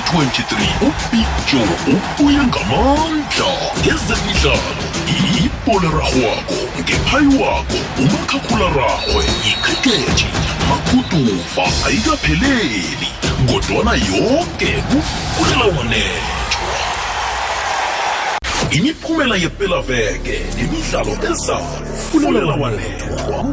ka-2023 ubig joe ubuye ngamandla. Ngezemidlalo ipolerarhwako ngephayi wako umakhakhula-rarhwe ikhrikethi maguduva ayikapheleli kodwana yoke kufulela wanethwa. Imiphumela yepelaveke nemidlalo ezayo fulela wanethwa.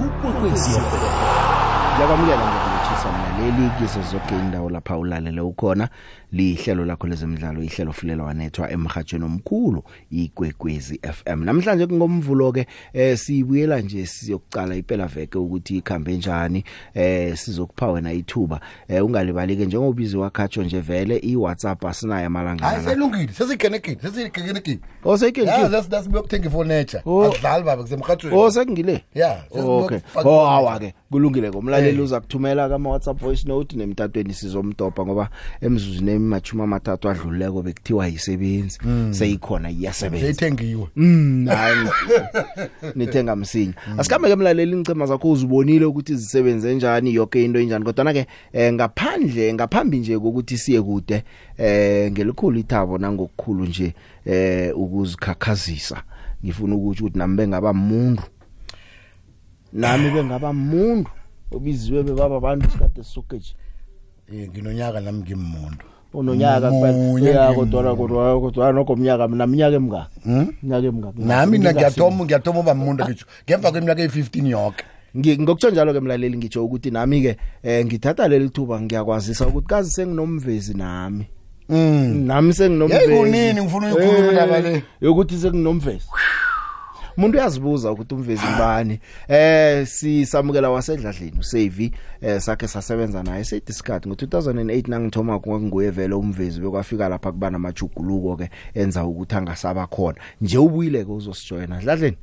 Ngiyakwamukela ngokulethisa mlaleli kizo zonke indawo lapha ulalele ukhona lihlelo lakho lezemidlalo ihlelo fulela wanethwa emhathweni omkhulu igwegwezi FM namhlanje kungomvulo ke eh sibuyela nje siyokucala iphela veke ukuthi ikhambe njani eh sizokupha wena ithuba eh ungalibali ke njengoba ubizi wakhatsho nje vele iWhatsApp asinayo amalanga hayi selungile sesigenekile sesigenekile Oh seyike yeah that's that's beyokuthenga ifurniture. Oh. akudlali baba kusemkhathweni Oh sekungile. Yeah, Oh, okay. sesibuyokufaka Oh ifurniture. awa ke kulungile komlaleli Eh. uza kuthumela kama WhatsApp voice note nemtatweni sizomtopa ngoba emzuzweni emachuma amathathu adluleko bekuthiwa yisebenzi. Seyikhona iyasebenza. Seyithengiwe. Mm hayi. Nithenga msinya. Asikambe ke mlaleli incema zakho uzibonile ukuthi zisebenze njani yonke into enjani kodwa na ke eh, ngaphandle ngaphambi nje kokuthi siye kude eh ngelikhulu ithabo nangokukhulu nje eh ukuzikhakhazisa. Ngifuna ukuthi ukuthi nami bengaba umuntu nami bengaba umuntu obiziwe bebaba abantu isikade sisonke nje. Eh nginonyaka nami ngimmuntu unonyaka Munye kuphela ngimuntu. kodwa kodwa kodwa nokho umnyaka mina minyaka emingaka minyaka emingaka nami mina ngiyathoma ngiyathoma uba umuntu ngisho ngemva kweminyaka eyi-15 yonke Ngi- ngokutsho njalo ke mlaleli ngitsho ukuthi nami ke eh, ngithatha leli thuba ngiyakwazisa ukuthi kazi senginomvezi nami. Mm. nami senginomvezi. Yeyi, kunini ngifuna uyikhuluma indaba le? Eh, yokuthi senginomvezi. Umuntu uyazibuza ukuthi umvezi ngibani eh sisamukela wasedladleni uSavi eh sakhe sasebenza naye sediskart ngo2008 nangithoma kunguye vele umvezi bekwafika lapha kuba namajuguluko ke enza ukuthi angasaba khona. Nje ubuyile ke uzosijoyina dladleni?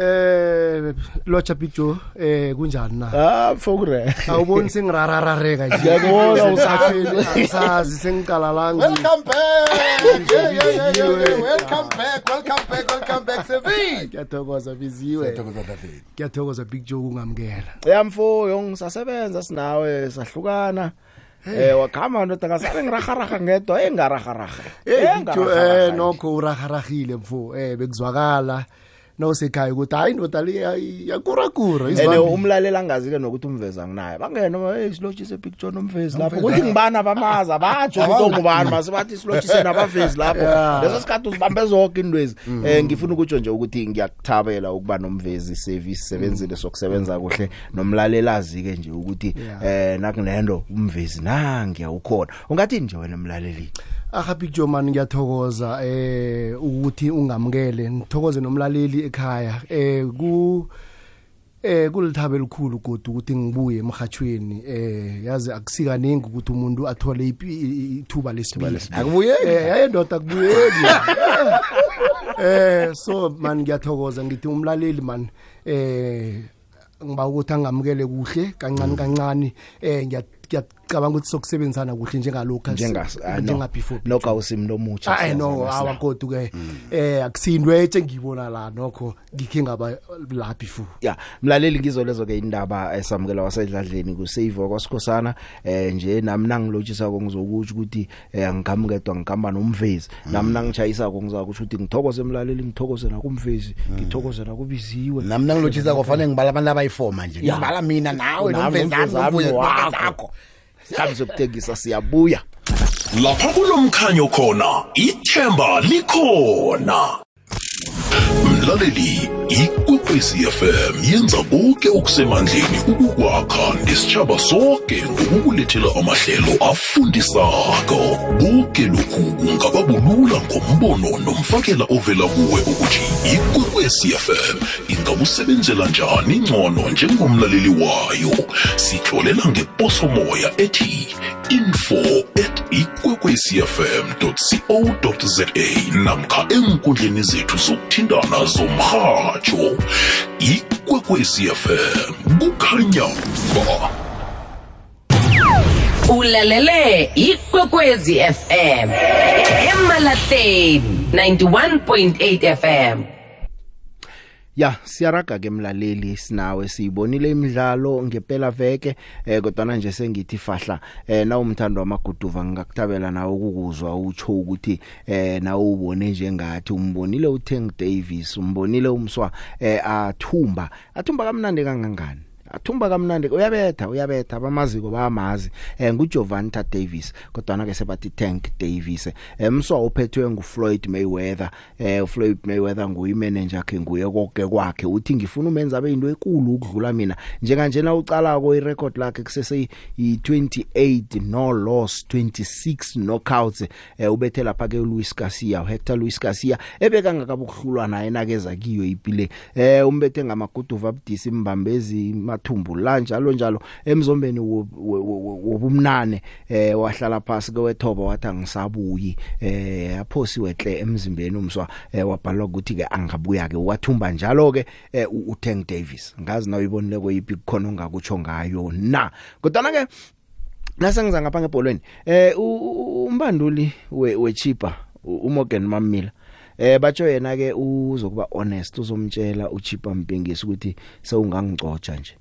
Eh locha picture eh kunjani na? ah fokure Awuboni sengirararareka nje. Ngiyakubona usathweni asazi sengiqala la ngi. welcome back yeah, yeah, yeah, yeah, yeah. welcome back welcome back welcome back sevi Ngiyathokoza biziwe. Ngiyathokoza Big Joe kungamkela. yamfo yongisasebenza sinawe sahlukana eh wakhama ndoda ngasabe ngiraharaha ngedwa engaraharaha Eh Big Joe eh nokho uraharahile mfo eh bekuzwakala. No sekhaya ukuthi hayi indoda le yakurakura ene izibambi. umlalela angazi ke nokuthi umveza nginaye bangena hey silotshise picture nomvezi lapho. Kuthi ngibana bamaza batsho ukuthi ongubani masibathi silotshise nabavezi lapho. Yeah. leso sikhathi uzibambe zonke indwezi eh ngifuna ukutsho nje ukuthi ngiyakuthabela ukuba nomvezi service sebenzile sokusebenza kuhle. Nomlalelazi ke nje ukuthi Yeah. eh nakunento umvezi nangi awukhona ungathi nje wena mlaleli? Aha Big Joe man ngiyathokoza eh ukuthi ungamkele ngithokoze nomlaleli ekhaya eh ku eh kulithaba elikhulu kodwa ukuthi ngibuye emhathweni eh yazi akusikaningi ukuthi umuntu athole ithuba lesibili. Akubuyeki? Eh ayendoda akubuyeli eh so man ngiyathokoza ngithi umlaleli man eh ngiba ukuthi angamukele kuhle kancane kancane eh ngiya- ngiyacabanga ukuthi sokusebenzisana kuhle njengalokho njengas ah, no njenga before nokho awusimlo omutsha hayi no awakodu ke eh akusindwetshe ngibona la nokho ngikhe ngaba la before. Ya mlaleli ngizolezo ke indaba esamukela wasedladleni ku save kwaSikhosana eh nje nami nangilotshisa ko ngizokutsho ukuthi eh angigamuketwa ngigamba nomvezi. Nami nangichayisa ko ngizakusho ukuthi ngithokoze emlaleli ngithokoze nakumvezi ngithokoze nakubiziwe. Nami nangilotshisa kwafanele ngibala abantu abayi-four manje Ya. ngibala mina nawe Nami nomvezami nomvezami ubuye wakho. Zakho sikhathi sokuthengisa siyabuya. Lapha kulomkhanyo khona ithemba likhona. Mlaleli ikwekwezi fm yenza konke okusemandleni ukukwakha nesitshaba sonke ngokukulethela amahlelo afundisako. Konke lokhu kungababulula ngombono nomfakela ovela kuwe ukuthi ikwekwezi fm ingakusebenzela njani ngcono njengomlaleli wayo. Sitholela ngeposomoya ethi info at ikwekwecfm co za namkha enkundleni zethu zokuthintana zomrhatsho ikwekwecfm kukhanya ba ulalele ikwekwezi fm emalahleni 91.8 fm Ya siyaraga ke mlaleli sinawe siyibonile imidlalo ngempela veke eh kodwa nje sengithi fahla eh na umthando wamaguduva ngakuthabela nawe ukukuzwa utsho ukuthi eh nawe ubone njengathi. Umbonile uTeng Davis umbonile umswa eh athumba. Athumba kamnandi kangangani? Athumba kamnandi uyabetha uyabetha abamaziko bayamazi. Eh nguJovanta Davis kodwa na ke sebathi Tank Davis emswa uphethwe nguFloyd Mayweather. Eh uFloyd Mayweather nguyimanager yakhe nguye konke kwakhe. Uthi ngifuna umenza abe into enkulu ukudlula mina. Njenga njena ucala ko irecord lakhe kusese i28 no loss 26 knockouts. Eh ubethe lapha ke Luis Garcia uHector Luis Garcia ebeka ngakabuhlulwa naye nakeza kiyo ipile. Eh umbethe ngamaguduva abudisi mbambezi mathumbu la njalo njalo. Emzombeni wobumnane eh wahlala phansi ke wethoba wathi angisabuyi. Eh aphosiwe hle emzimbeni umswa eh, wabhalwa ukuthi ke angabuya ke. Wathumba njalo ke eh, uTank Davis. Ngazi nawe ibonile koyipi khona ongakutsho ngayo na. Kodwa ke nase ngiza ngapha ngebholweni eh umbanduli wechipa uMorgan Mamila eh batsho yena ke uzokuba honest uzomtshela uchipa mpengisi ukuthi sewungangicotsha nje.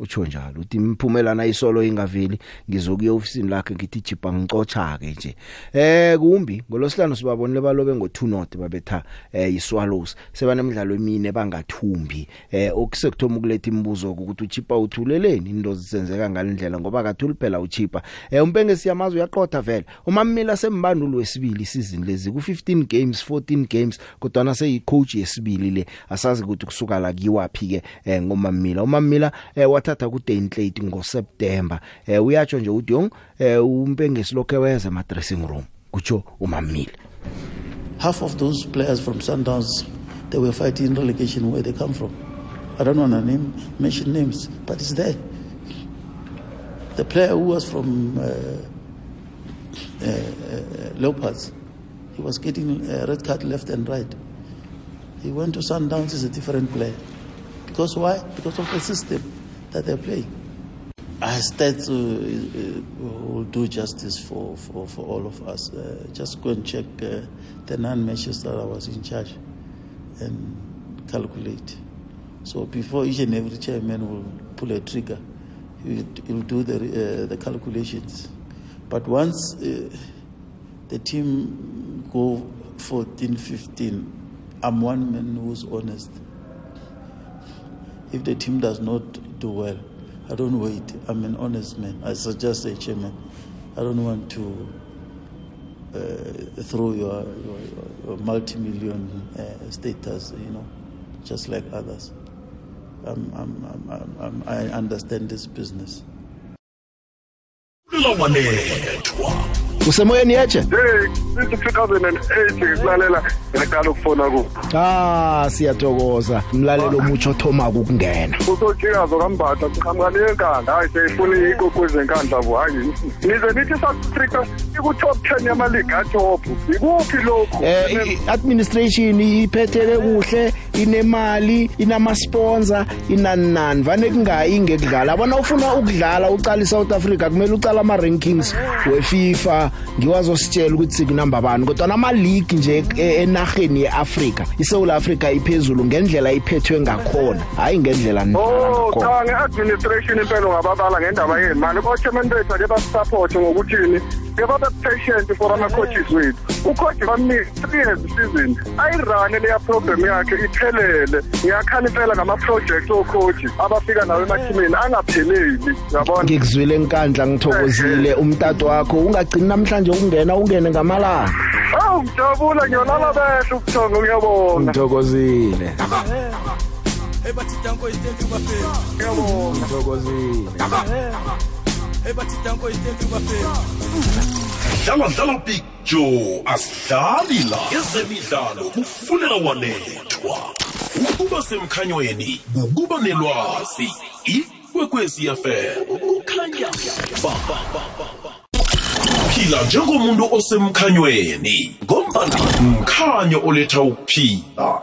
Utsho njalo uthi imphumelana isolo ingaveli ngizokuya ofisini lakhe ngithi jipa ngicocha ke nje. Eh kumbi ngolosihlanu sibabonile balobe ngo2 not babetha eh iswallows. Sebanemidlalo emine bangathumbi eh okusekuthomo ukuletha imibuzo ukuthi uchipa uthuleleni into zisenzeka ngalendlela ngoba kathuli phela uchipa eh umpenge siyamazwe uyaqotha vele. Umamila sembandulo wesibili season lezi ku 15 games 14 games kodwa na seyi coach yesibili le. Asazi ukuthi kusuka la kiwapi ke eh ngomamila. Umamila eh wathatha ku Daintlate ngoSeptember. Eh uyatsho nje uthi yong eh umpengesi lokho weza ema dressing room kutsho umamile half of those players from Sundowns they were fighting relegation where they come from. I don't want to name mention names but it's there. The player who was from uh, uh, uh, Leopards he was getting a red card left and right. He went to Sundowns is a different player. Because why? Because of the system. That they're playing. I stats uh, uh, will do justice for, for, for all of us. Uh, just go and check uh, the nine matches that I was in charge and calculate. So before each and every chairman will pull a trigger, he'll, he'll do the, uh, the calculations. But once uh, the team go 14, 15, I'm one man who's honest. If the team does not do well, I don't wait. I'm an honest man. I suggest a chairman. I don't want to uh, throw your, your, your multi-million uh, status, you know, just like others. I'm, I'm, I'm, I'm, I understand this business. Lawanethwa usemoyeni yeche hey since 2008 ngikulalela ngiyaqala ukufona ku. Ah siyathokoza. Umlalelo omutsho thoma ukungena usojikazo kambatha siqhamuka nenkandla hayi seyifuna ikokwezi enkandla bo hayi. Nize nithi south africa iku-top 10 yamaligi atop. Ikuphi lokhu? Eh i- i- administration iphetheke kuhle inemali inama sponsor inani nani vane kungayi ngekudlala. Bona ufuna ukudlala uqala iSouth Africa kumele uqala ama rankings weFIFA. Ngiwazo sitshela ukuthi sikunamba bani kodwa nama league nje e- enarheni yeAfrica iSouth Africa iphezulu ngendlela iphethwe ngakhona. Hayi ngendlela nidlala Oh ngakhona cha nge-administration impela ungababala ngendaba yemali ko-chairman bethu ake basisapothe ngokuthini? Ke babe patient for ama-coaches wethu. Ucoach bamnika three years season. Ayirane leya program yakhe iphelele ngiyakhala impela ngama-project ocoach abafika nawo emathimini angapheleli yabona? Ngikuzwile enkandla ngithokozile. Umtato wakho ungagcini namhlanje ukungena ungene ngamalanga. Awu ngijabula ngiyolala behle ubuthongo ngiyabonga ngithokozile. Hey, but it don't go, it don't do my face. ngiyabonga ngithokozile. Hey, but it don't go, it don't do my face. dlala dlala big joe asidlali la ezemidlalo kufunela wanethwa. Ukuba semkhanyweni ukuba nelwazi. Ikwekwezi fm kukhanya. Ba ba ba ba ba. Phila njengomuntu osemkhanyweni ngombana mkhanyo oletha ukuphila.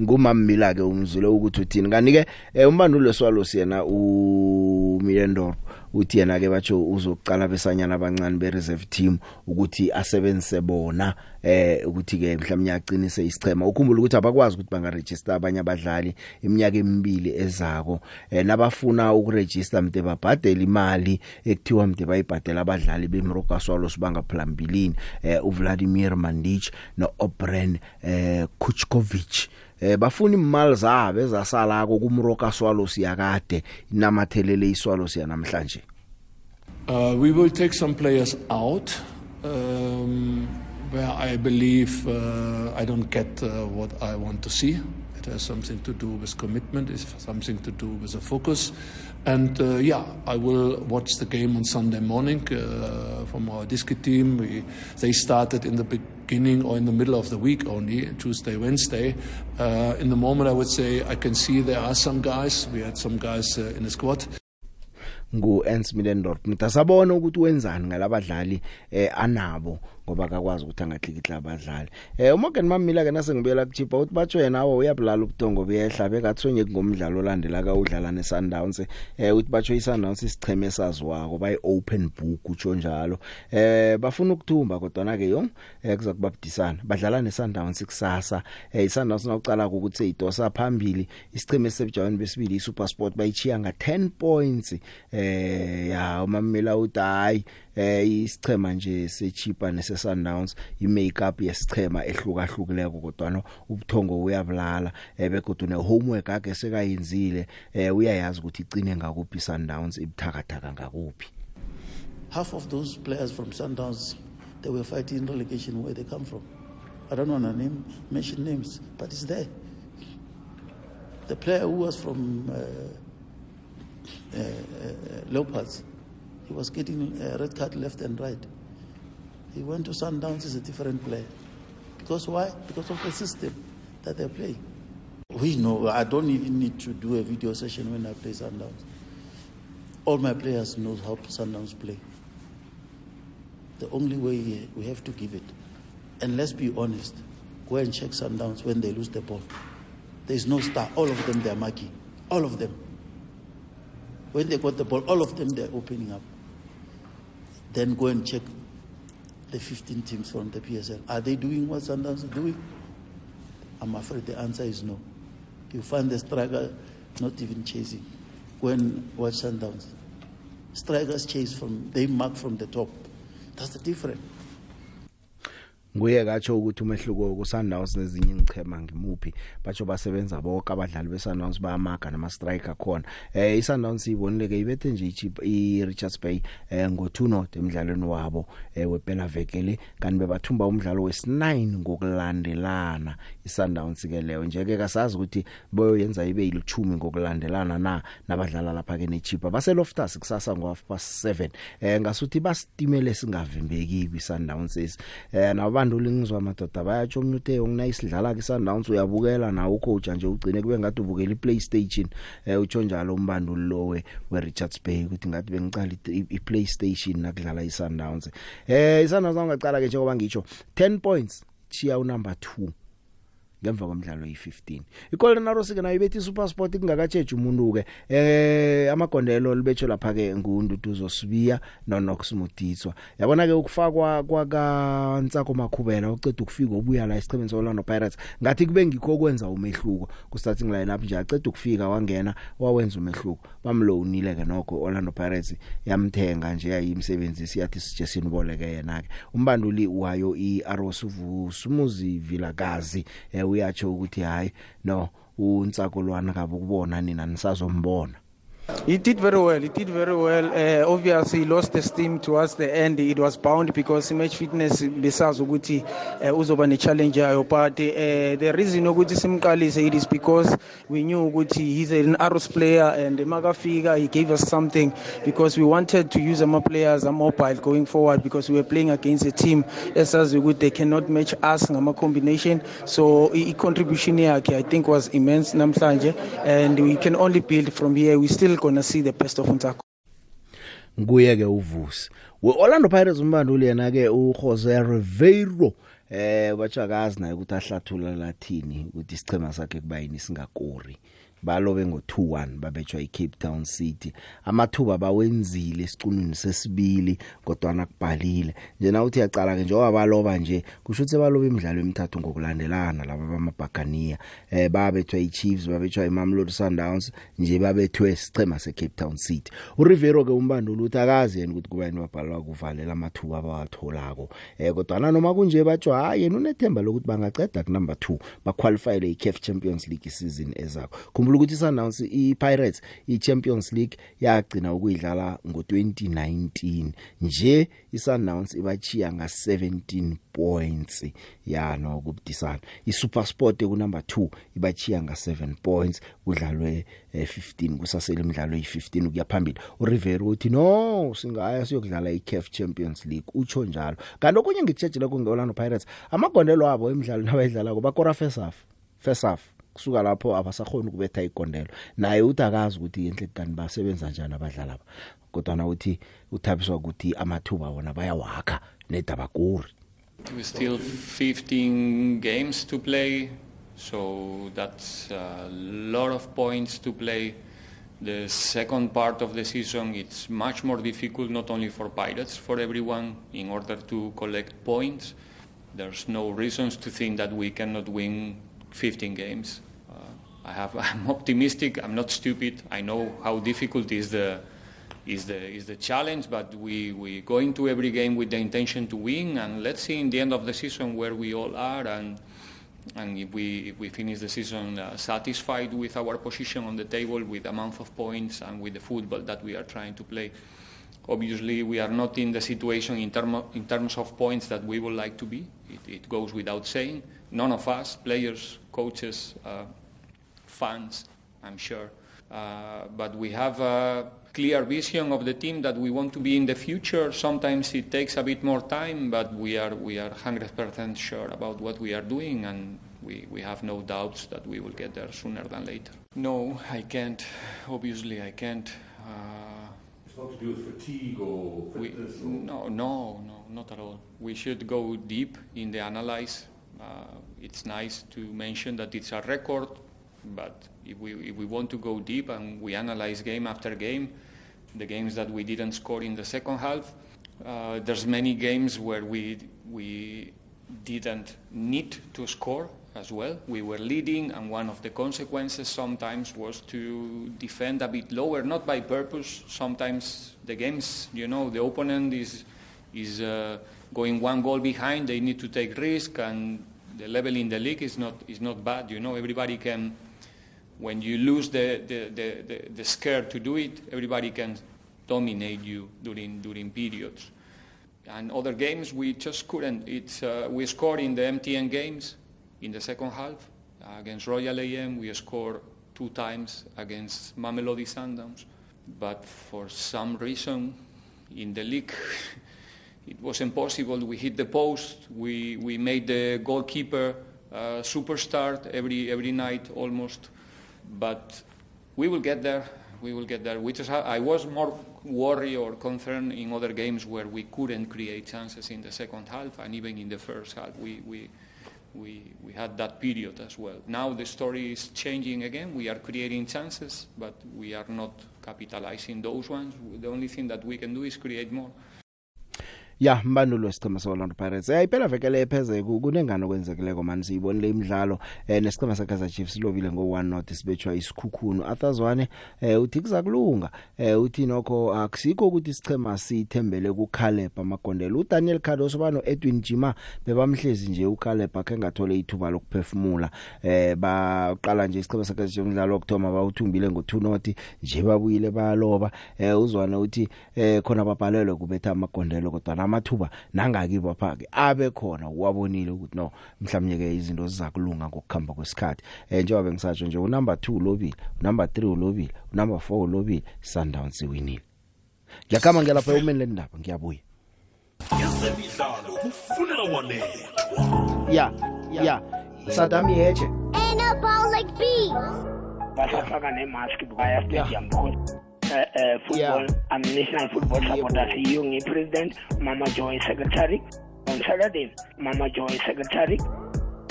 Ngumamila ke umzule ukuthi uthini? Kanike eh, umbandulo swalo siyena uMilendorp. Uthi yena ke batsho uzokuqala besanyana abancane be reserve team ukuthi asebenzise bona eh ukuthi ke mhlawumnye aqinise isichema. Ukhumbula ukuthi abakwazi ukuthi banga register abanye abadlali iminyaka emibili ezako. Eh nabafuna ukuregister mde babhadela imali ekuthiwa mde bayibhadela abadlali beMoroka Swallows bangaphambilini eh uVladimir Mandic noObren eh Kuchkovic eh bafuna imali zabo ezasalako kumroka Swallows yakade inamathelele iswallows yanamhlanje Uh, we will take some players out um, where I believe uh, I don't get uh, what I want to see. It has something to do with commitment, it's something to do with a focus. And uh, yeah, I will watch the game on Sunday morning uh, from our disc team. We, they started in the beginning or in the middle of the week only, Tuesday, Wednesday. Uh, in the moment, I would say I can see there are some guys. We had some guys uh, in the squad. ngu Ernst Middendorf mntasabona ukuthi wenzani ngalabadlali eh anabo ngoba akakwazi ukuthi angahlikihla abadlali eh uMorgan Mamila ke nase ngibuyela kuchipa uthi batsho yena awu uyabulala ubudongo buyehla bekathonye ngomdlalo olandela ka udlala neSundowns. Eh uthi batsho iSundowns isicheme saziwako bayi open book utsho njalo. Eh bafuna ukuthumba kodwa ke yo eh kuza kubabudisana. Badlala neSundowns kusasa eh iSundowns nawucala ukuthi seyidosa phambili isicheme sebujawani besibili iSuperSport bayichiya nga 10 points. Eh ya umamela uthi hayi eh isichema nje sechipa nese Sundowns imakeup yesichema ehlukahlukileko kodwa no ubuthongo uyabulala ebegodwa ne homework ake sekayenzile eh uyayazi ukuthi icine ngakuphi Sundowns ibuthakathaka ngakuphi half of those players from Sundowns, they were fighting relegation where they come from. I don't want to name, mention names, but it's there. The player who was from uh, uh, uh, Leopards, he was getting a red card left and right. He went to Sundowns, is a different player. Because why? Because of the system that they're playing. We know, I don't even need to do a video session when I play Sundowns. All my players know how Sundowns play. The only way we have to give it. And let's be honest, go and check Sundowns when they lose the ball. There's no star. All of them, they're marking. All of them. When they got the ball, all of them, they're opening up. Then go and check the 15 teams from the PSL. Are they doing what Sundowns is doing? I'm afraid the answer is no. You find the striker not even chasing. Go and watch Sundowns. Strikers chase from, they mark from the top. That's the difference. Nguye katsho ukuthi umehluko ku Sundowns nezinye ichema ngimuphi. Batsho basebenza bonke abadlali be Sundowns bayamaga nama striker khona. Eh i Sundowns ibonile ke ibethe nje ichip i Richards Bay eh ngo 2 not emidlalweni wabo eh wephela vekele kanti bebathumba umdlalo wes9 ngokulandelana i Sundowns ke leyo. Nje ke kasazi ukuthi boyenza ibe yilithumi ngokulandelana na nabadlala lapha ke nechipa base Loftus kusasa ngo half past 7 eh ngasuthi bastimele singavimbeki kwi Sundowns eh na abantu lingizwa madoda bayatsho umnute ongina isidlala ke Sundowns uyabukela nawo coach nje ugcine kube ngathi ubukela iPlayStation. Eh utsho njalo umbanduli lowe we Richards Bay ukuthi ngathi bengicala iPlayStation nakudlala iSundowns. Eh iSundowns angacala ke njengoba ngisho 10 points chiya unumber 2 ngemva komdlalo yi15 iGolden Arrows ke nayo bethi SuperSport kungakatsheje umuntu ke eh amagondelo libetsho lapha ke ngunduduzo sibiya noNox Muditswa yabona ke ukufakwa kwaka Ntsako Makhubela uceda ukufika ubuya la isichebeni soLorlando Pirates ngathi kube ngikho kwenza umehluko. Ku starting lineup nje aceda ukufika wangena wawenza umehluko. Bamlowunile ke nokho Orlando Pirates yamthenga nje yayimsebenzisi yathi suggestion boleke yena ke umbanduli wayo iArrows Sumuzi Vilakazi eh uyatsho ukuthi hayi no unsakolwana kabe ukubona nina nisazombona. He did very well. He did very well. Uh, obviously, he lost the steam towards the end. It was bound because match fitness besazi ukuthi uh, uzoba ne challenge yayo but uh, the reason ukuthi simqalise it is because we knew ukuthi he's an arrows player and makafika he gave us something because we wanted to use ama players are mobile going forward because we were playing against a team esazi ukuthi they cannot match us ngama combination so i contribution yakhe I think was immense namhlanje and we can only build from here we still gonna see the best of Ntsako nguye ke uvusi. We Orlando Pirates umbanduli yena ke u Jose Ribeiro eh bachakazi naye ukuthi ahlathula lathini ukuthi isichema sakhe kuba yini singakori. Balobe ngo2-1 babetshwa iCape Town City. Amathuba bawenzile esicunini sesibili kodwa nakubhalile njena uthi yaqala ke njengoba baloba nje kusho ukuthi baloba imidlalo emithathu ngokulandelana laba bamabhakania eh babethwa iChiefs babethwa iMamelodi Sundowns nje babethwe sichema seCape Town City. uRivero ke umbandulu uthi akazi yena ukuthi kuba yini babhalwa kuvalela amathuba abawatholako. Eh kodwa noma kunje batshwa hayi yena unethemba lokuthi bangaceda ku number 2 baqualifyele iCAF Champions League season ezakho khumbula ukuthi Sundowns iPirates iChampions League yagcina ukuyidlala ngo2019 nje iSundowns ibachiya nga 17 points yana ukubudisana iSuperSport ku number 2 ibachiya nga 7 points kudlalwe eh, 15 kusasele imidlalo yi15 ukuya phambili. uRivero uthi no singaya siyokudlala iCAF Champions League. Utsho njalo. Kanti okunye ngikutshejela kungeOrlando Pirates amagondelo abo emidlalo nabayidlala kubakora first half first half kusuka lapho abasakhona ukubetha igondelo naye uthi akazi ukuthi enhle kanti basebenza njani abadlali aba kodwa na uthi uthabiswa ukuthi amathuba wona bayawakha nedabakuri We still 15 games to play, so that's a lot of points to play. The second part of the season it's much more difficult, not only for Pirates, for everyone, in order to collect points. There's no reasons to think that we cannot win 15 games. Uh, I have, I'm optimistic. I'm not stupid. I know how difficult is the is the is the challenge, but we, we go into every game with the intention to win, and let's see in the end of the season where we all are, and and if we if we finish the season uh, satisfied with our position on the table, with the amount of points, and with the football that we are trying to play. Obviously, we are not in the situation in, term in terms of points that we would like to be. It, it goes without saying. None of us, players, coaches, uh, fans, I'm sure. Uh, but we have a clear vision of the team that we want to be in the future. Sometimes it takes a bit more time, but we are we are 100% sure about what we are doing, and we, we have no doubts that we will get there sooner than later. No, I can't. Obviously, I can't. Uh, It's not to do with fatigue or we, fitness or... no, no, no, not at all. We should go deep in the analyze. Uh, it's nice to mention that it's a record, but if we, if we want to go deep and we analyze game after game, the games that we didn't score in the second half, uh, there's many games where we, we didn't need to score as well. We were leading, and one of the consequences sometimes was to defend a bit lower, not by purpose. Sometimes the games, you know, the opponent is is uh, going one goal behind. They need to take risk, and the level in the league is not is not bad. You know, everybody can. When you lose the the, the, the, the scare to do it, everybody can dominate you during during periods. And other games we just couldn't. It's uh, we scored in the MTN games in the second half uh, against Royal AM. We scored two times against Mamelodi Sundowns, but for some reason in the league. It was impossible. We hit the post. We, we made the goalkeeper uh, superstar every, every night almost. But we will get there. We will get there. We just ha- I was more worried or concerned in other games where we couldn't create chances in the second half and even in the first half. We, we, we, we had that period as well. Now the story is changing again. We are creating chances, but we are not capitalizing those ones. The only thing that we can do is create more. Ya mbandulo wesicema seOrlando Pirates. Eh iphela veke lepheze kunengane okwenzekileko manje siyibonile imidlalo. Eh nesicema sakhaza Chiefs silobile ngo1 not sibetshwa isikhukhunu athazwane eh uthi kuzakulunga. Eh uthi nokho akusikho ukuthi sichema sithembele kuKaleb amagondelo uDaniel Cardoso bano Edwin Jima bebamhlezi nje uKaleb akhe ngathole ithuba lokuphefumula. Eh baqala nje isicema sakhaza umdlalo okthoma bawuthumbile ngo2 not nje babuyile bayaloba. Eh uzwane uthi eh khona babhalelwe kubetha amagondelo kodwa amathuba nangakibo phake abe khona wabonile ukuthi no mhlawumnye ke izinto zizakulunga ngokukhamba kwesikhathi. Eh njengoba bengisatsho nje unumber 2 ulobile unumber 3 ulobile unumber 4 ulobile Sundowns iwinile. Ngiyakhamba ngelapha umeni lendaba ngiyabuya. Ezemidlalo kufunela wanethwa. ya ya. Sadami yeche Anabolic beats. basafaka nemask bukaya stadium because uh, football I'm national football supporter CEO ngi-president Mama Joy secretary. On Saturday Mama Joy secretary.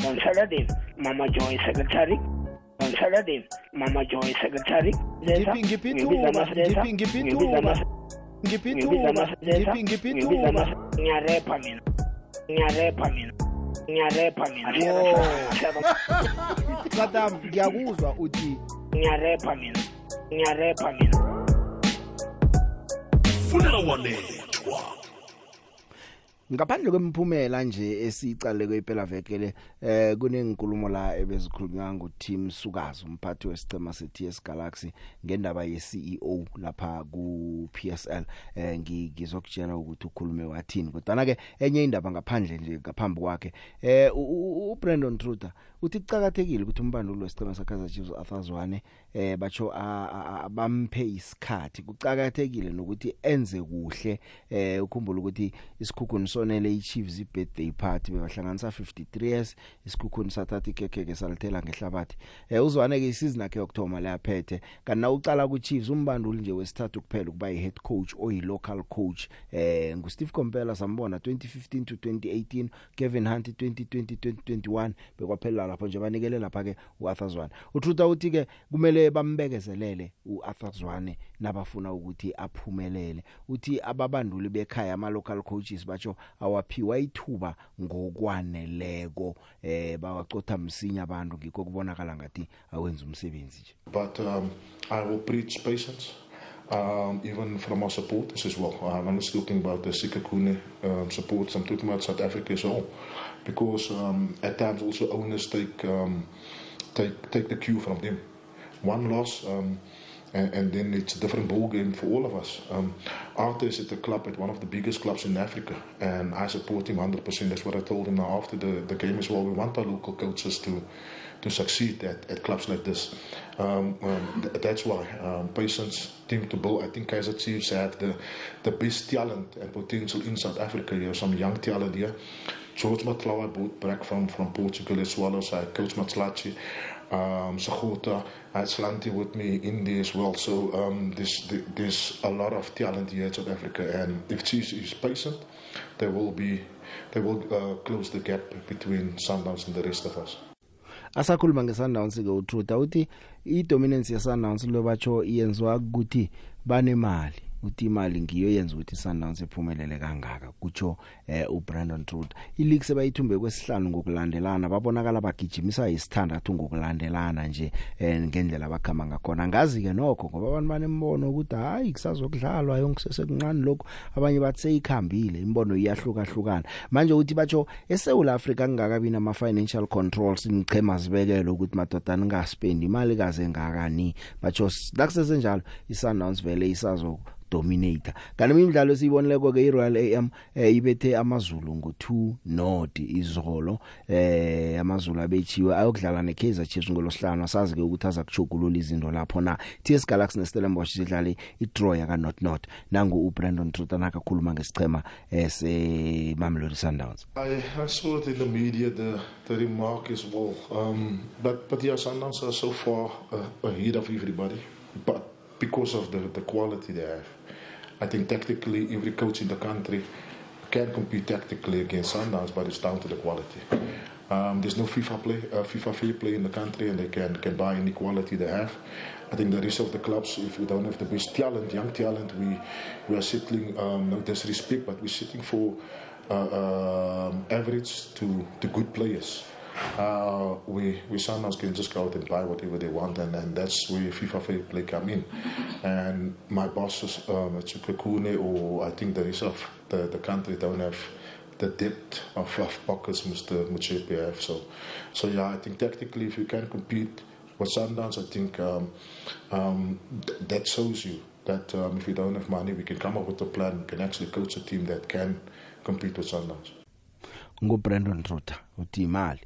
On Saturday Mama Joy secretary. On saturday mama joy secretary. Ngiphi- ngiphi ithuba, ngiphi- ngiphi ithuba, ngiphi ithuba, ngiphi- ngiphi ithuba. ngiyarepa mina. Ngiyarepa mina. Ngiyarepa mina. Satam ngiyakuzwa uthi ngiyarepa mina. Ngiyarepa mina. Funela wanethwa. ngaphandle kwemiphumela nje esicale kwephela veke le eh kunenkulumo la ebezikhulunywa nguTim Sukazi umphathi wesicema seTS Galaxy ngendaba yeCEO lapha ku PSL eh ngi- ngizokutshela ukuthi ukhulume wathini kodwa ke enye indaba ngaphandle nje ngaphambi kwakhe eh u- u- uBrandon Truter uthi kucakathekile ukuthi umbandulo wesicema sakhaza Chiefs Arthur Zwane eh bacho a- a- a- bampe isikhathi. Kucakathekile nokuthi enze kuhle eh ukhumbula ukuthi isikhukhuni sonele iChiefs ibirthday party bebahlanganisa 53 years isikhukhuni sathatha ikekeke salithela ngehlabathi. Eh uzwane ke isizini yakhe yokthoma layaphethe kanti na ucala kuChiefs umbanduli nje wesithathu kuphela ukuba yihead coach oyi local coach. Eh nguSteve Kompela sambona 2015 to 2018 Kevin Hunt 2020 2021 bekwaphela lapho nje banikele lapha ke uArthur Zwane. uTruta uthi ke kumele bambekezelele uArthur Zwane nabafuna ukuthi aphumelele uthi ababanduli bekhaya ama local coaches batsho awaphiwa ithuba ngokwaneleko eh bawacotha msinya abantu ngikho kubonakala ngathi awenza umsebenzi nje But um, I will preach patience, um, even from our supporters as well. Um, I'm not talking about the Sikakune um, supporters, I'm talking about South Africa as well. Because um, at times also owners take, um, take, take the cue from them. One loss, um, and, and then it's a different ball game for all of us. Um, Arthur is at the club, at one of the biggest clubs in Africa, and I support him 100%. That's what I told him now after the, the game as well. We want our local coaches to to succeed at, at clubs like this. Um, um, th- that's why um, patience, team to build. I think Kaiser Chiefs have the, the best talent and potential in South Africa. You have some young talent here. George Matlawa brought back from, from Portugal as well as uh, Coach Matlachi. Um, Sagota, I had Slanti with me in there as well. So um, there's, there's a lot of talent here in South Africa. And if Chiefs is patient, they will be they will uh, close the gap between Sundowns and the rest of us. asakhuluma ngeSundowns ke uTruth uthi idominance yeSundowns lobatsho iyenziwa ukuthi banemali uthi imali ngiyo yenza ukuthi Sundowns iphumelele kangaka kutsho eh uBrandon Truth ileague sebayithumbe kwesihlanu ngokulandelana babonakala bagijimisa isithandathu ngokulandelana nje eh ngendlela abakhama ngakhona. Ngazi ke nokho ngoba abantu banembono ukuthi hayi kusazokudlalwa yonke sesekuncane lokho abanye bathi seyikhambile imbono iyahluka hlukana manje uthi batsho eSouth Africa kungakabi nama financial controls ingchema zibekelo ukuthi madoda ningaspendi imali kaze ngakani batsho nakusese njalo iSundowns vele isazo dominator. Kanti imidlalo siyibonileko ke iRoyal AM eh, ibethe amazulu ngo2 not izolo eh amazulu abechiwe ayokudlala neKaizer Chiefs ngolosihlanu. Asazi ke ukuthi aza kuchugulula izinto lapho na. TS Galaxy neStellenbosch sidlala idraw yaka not not nangu uBrandon Trutan akakhuluma ngesichema ese Mamelodi Sundowns. I, I saw it in the media, the, the remark as well. Um, but, but yeah, Sundowns are so far uh, ahead of everybody. But because of the, the quality they have, I think tactically every coach in the country can compete tactically against Sundowns, but it's down to the quality. Um, there's no FIFA play, uh, FIFA fair play in the country, and they can, can buy any quality they have. I think the rest of the clubs, if we don't have the best talent, young talent, we we are settling. Um, no disrespect, but we're sitting for uh, um, average to, to good players. Uh, we we sometimes can just go out and buy whatever they want, and, and that's where FIFA fair play come in. And my bosses, um, Chukakune, or I think the rest of the, the country don't have the depth of, of pockets Mr. Muchepe have. So, so yeah, I think tactically, if you can compete with Sundowns, I think um, um, th- that shows you that um, if you don't have money, we can come up with a plan. We can actually coach a team that can compete with Sundowns. nguBrandon Truter uthi imali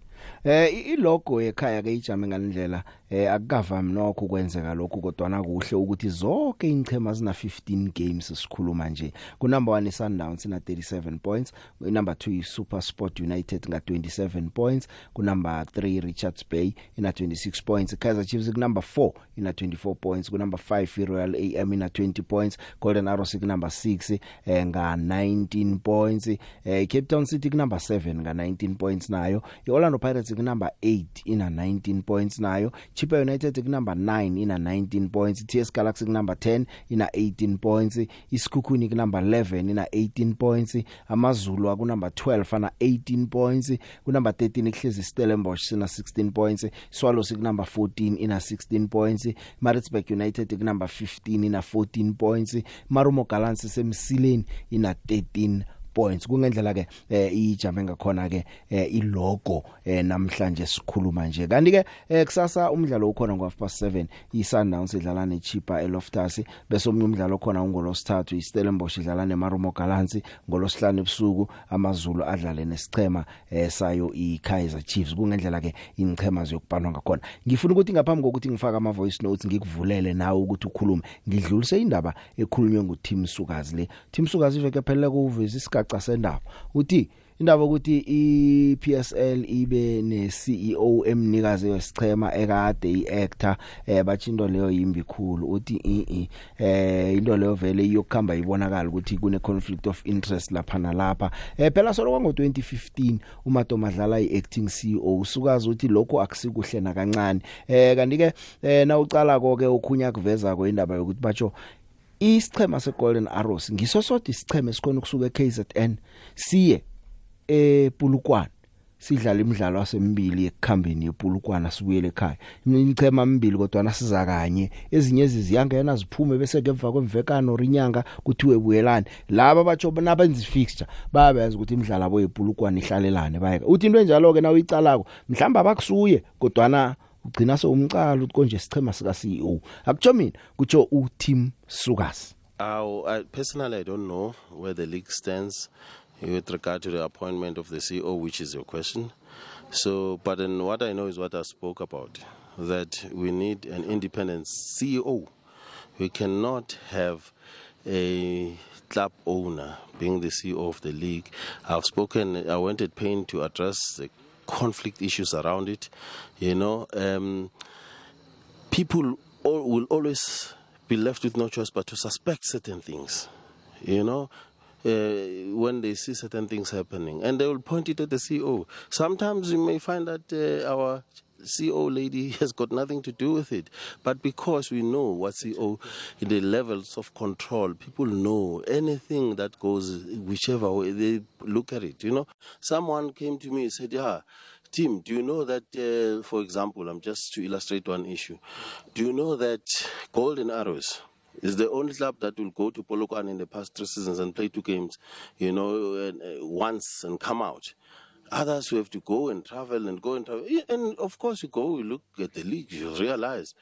Eh i- ilogo ekhaya ke ijame ngalendlela eh akukavami nokho kwenzeka lokhu kodwa na kuhle ukuthi zonke ingchema zina 15 games sikhuluma nje. Ku number 1 iSundowns ina 37 points ku number 2 iSuper Sport United nga 27 points ku number 3 Richards Bay ina 26 points Kaizer Chiefs ku number 4 ina 24 points ku number 5 iRoyal AM ina 20 points Golden Arrows ku number 6 eh nga 19 points eh Cape Town City ku number 7 nga 19 points nayo iOrlando Pirates Pirates kunumber 8 ina 19 points nayo. Chippa United kunumber 9 ina 19 points. TS Galaxy kunumber 10 ina 18 points. Isikhukhuni kunumber 11 ina 18 points. Amazulu akunumber 12 ana 18 points. Kunumber 13 ihlezi Stellenbosch sina 16 points. Swallows kunumber 14 ina 16 points. Maritzburg United kunumber 15 ina 14 points. Marumo Gallants semsileni ina 13 points. Kungendlela ke eh, ijame ngakhona ke eh, ilogo eh, namhlanje sikhuluma nje. Kanti ke kusasa umdlalo ukhona ngo 7 iSundowns idlala neChipa eLoftus bese omnye umdlalo khona ungolosithathu iStellenbosch idlala neMarumo Gallants ngolosihlanu ebusuku amazulu adlale nesichema sayo iKaizer Chiefs. Kungendlela ke ingchema ziyokubhalwa ngakhona. Ngifuna ukuthi ngaphambi kokuthi ngifake ama voice notes ngikuvulele nawe ukuthi ukhulume. Ngidlulise indaba ekhulunywe nguTim Sukazi le. Tim Sukazi iveke phelele kuvisa isigaca sendaba. Uthi indaba ukuthi iPSL ibe ne CEO emnikazi wesichema ekade iactor eh bathinto leyo yimbi khulu. Uthi i eh into leyo vele iyokukhamba ibonakala ukuthi kune conflict of interest lapha nalapha. Eh phela solo ngo 2015 uMato Madlala iacting CEO usukazi uthi lokho akusikuhle nakancane. Eh kanti ke eh na ucala konke ukhunya kuveza ko indaba yokuthi batsho isichema seGolden Arrows ngiso sodwa isichema esikhona ukusuka eKZN siye ePulukwane sidlala imidlalo asembili ekukhambeni yePulukwana sibuyele ekhaya. Imichema emibili kodwa nasiza kanye. Ezinye eziziyangena ziphume bese ngemva kwemvekano orinyanga kuthiwe buyelane. Laba batsho nabenza fixture bayabenza ukuthi imidlalo abo yePulukwana ihlalelane bayeka uthi into enjalo ke nawe icalako mhlamba abakusuye kodwa na ugcina sewumcala ukuthi konje sichema sika CEO akutsho mina kutsho uTim Sukas Uh, I, personally, I don't know where the league stands with regard to the appointment of the CEO, which is your question. So, but then what I know is what I spoke about that we need an independent CEO. We cannot have a club owner being the CEO of the league. I've spoken, I went at pain to address the conflict issues around it. You know, um, people all, will always be left with no choice but to suspect certain things. You know, uh, when they see certain things happening, and they will point it at the CEO. Sometimes you may find that uh, our CEO lady has got nothing to do with it, but because we know what in the levels of control, people know anything that goes whichever way they look at it. You know, someone came to me and said, "Yeah." Tim, do you know that, uh, for example, I'm just to illustrate one issue. Do you know that Golden Arrows is the only club that will go to Polokwane in the past three seasons and play two games, you know, uh, once and come out? Others who have to go and travel and go and travel. And of course, you go, you look at the league, you realize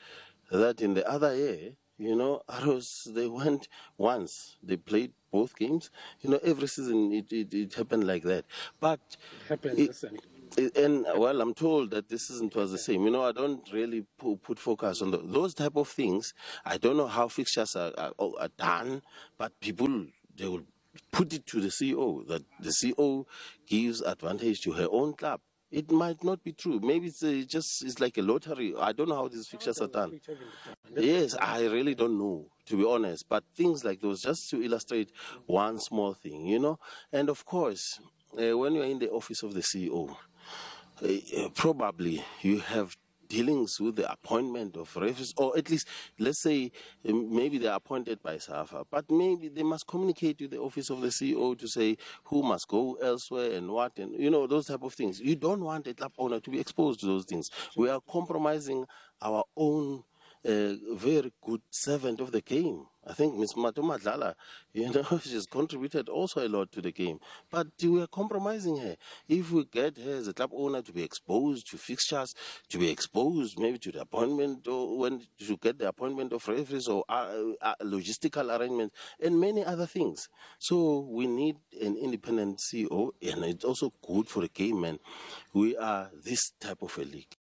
that in the other year, you know, Arrows, they went once, they played both games. You know, every season it, it, it happened like that. But happens it- the same. it- and well, I'm told that this season was the same. You know, I don't really pu- put focus on the, those type of things. I don't know how fixtures are, are, are done, but people they will put it to the CEO that the CEO gives advantage to her own club. It might not be true. Maybe it's uh, just it's like a lottery. I don't know how these fixtures are done. Yes, I really don't know, to be honest. But things like those, just to illustrate one small thing, you know. And of course, uh, when you're in the office of the CEO, uh, probably you have dealings with the appointment of referees, or at least, let's say, um, maybe they're appointed by SAFA, but maybe they must communicate with the office of the CEO to say who must go elsewhere and what, and you know, those type of things. You don't want a club owner to be exposed to those things. We are compromising our own a very good servant of the game. I think Miss Matomadlala, you know, she's contributed also a lot to the game. But we are compromising her. If we get her as a club owner to be exposed to fixtures, to be exposed maybe to the appointment or when to get the appointment of referees or uh, uh, logistical arrangements and many other things. So we need an independent CEO, and it's also good for the game. Man, we are this type of a league.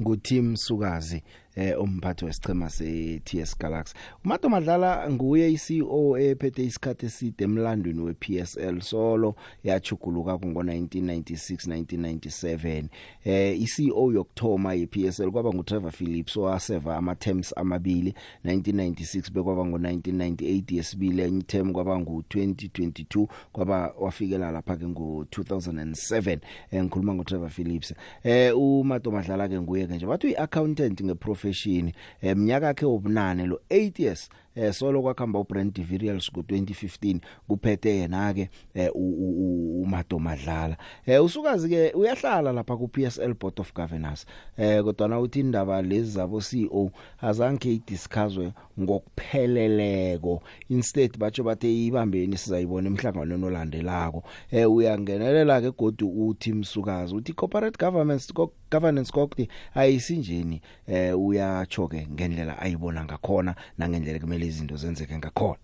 nguTim Sukazi eh umphathi wesichema se TS Galaxy. uMato Madlala nguye iCEO ephethe isikhathi eside emlandweni wePSL solo yachuguluka ngo 1996 1997 eh iCEO yokthoma yePSL kwaba nguTrevor Phillips owaseva ama terms amabili 1996 bekwaba ngo 1998 yesibili enye term kwaba ngu 2022 kwaba wafikela lapha ke ngo 2007 eh ngikhuluma ngoTrevor Phillips. Eh uMato Madlala ke nguye ke nje bathi uyiaccountant ngeprofession eminyaka yakhe obunane lo 8 years eh solo kwakhamba uBrand Deverials ku2015 kuphethe yena ke eh, uMato Madlala. Eh usukazi ke uyahlala lapha ku PSL Board of Governors. Eh kodwa na uthi indaba lezi zabo CEO azange idiscusswe ngokupheleleko. Instead batsho bathe ibambeni sizayibona emhlanganweni olandelako. Eh uyangenelela ke godu uthi msukazi uthi corporate governance governance kokti ayisinjeni. Eh uyacho ke ngendlela ayibona ngakhona nangendlela kumele izinto zenzeke ngakhona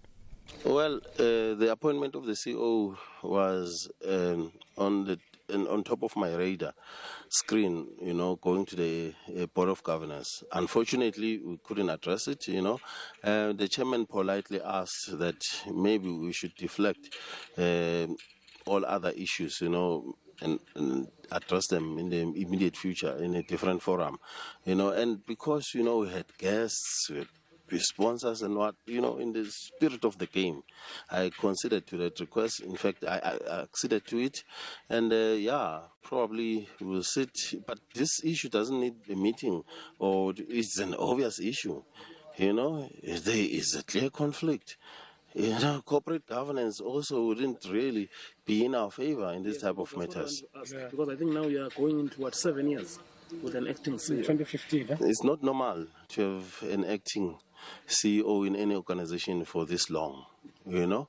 Well, uh, the appointment of the CEO was um, on the and on top of my radar screen, you know, going to the uh, Board of Governors. Unfortunately, we couldn't address it, you know. Uh, the chairman politely asked that maybe we should deflect uh, all other issues, you know, and, and, address them in the immediate future in a different forum, you know. And because, you know, we had guests, we had sponsors and what you know in the spirit of the game i considered to that request in fact i, I acceded to it and uh, yeah probably we'll sit but this issue doesn't need a meeting or it's an obvious issue you know there is a clear conflict you know, corporate governance also wouldn't really be in our favor in this type of matters. Because I think now we are going into what seven years with an acting CEO. 2015. Huh? It's not normal to have an acting CEO in any organization for this long, you know.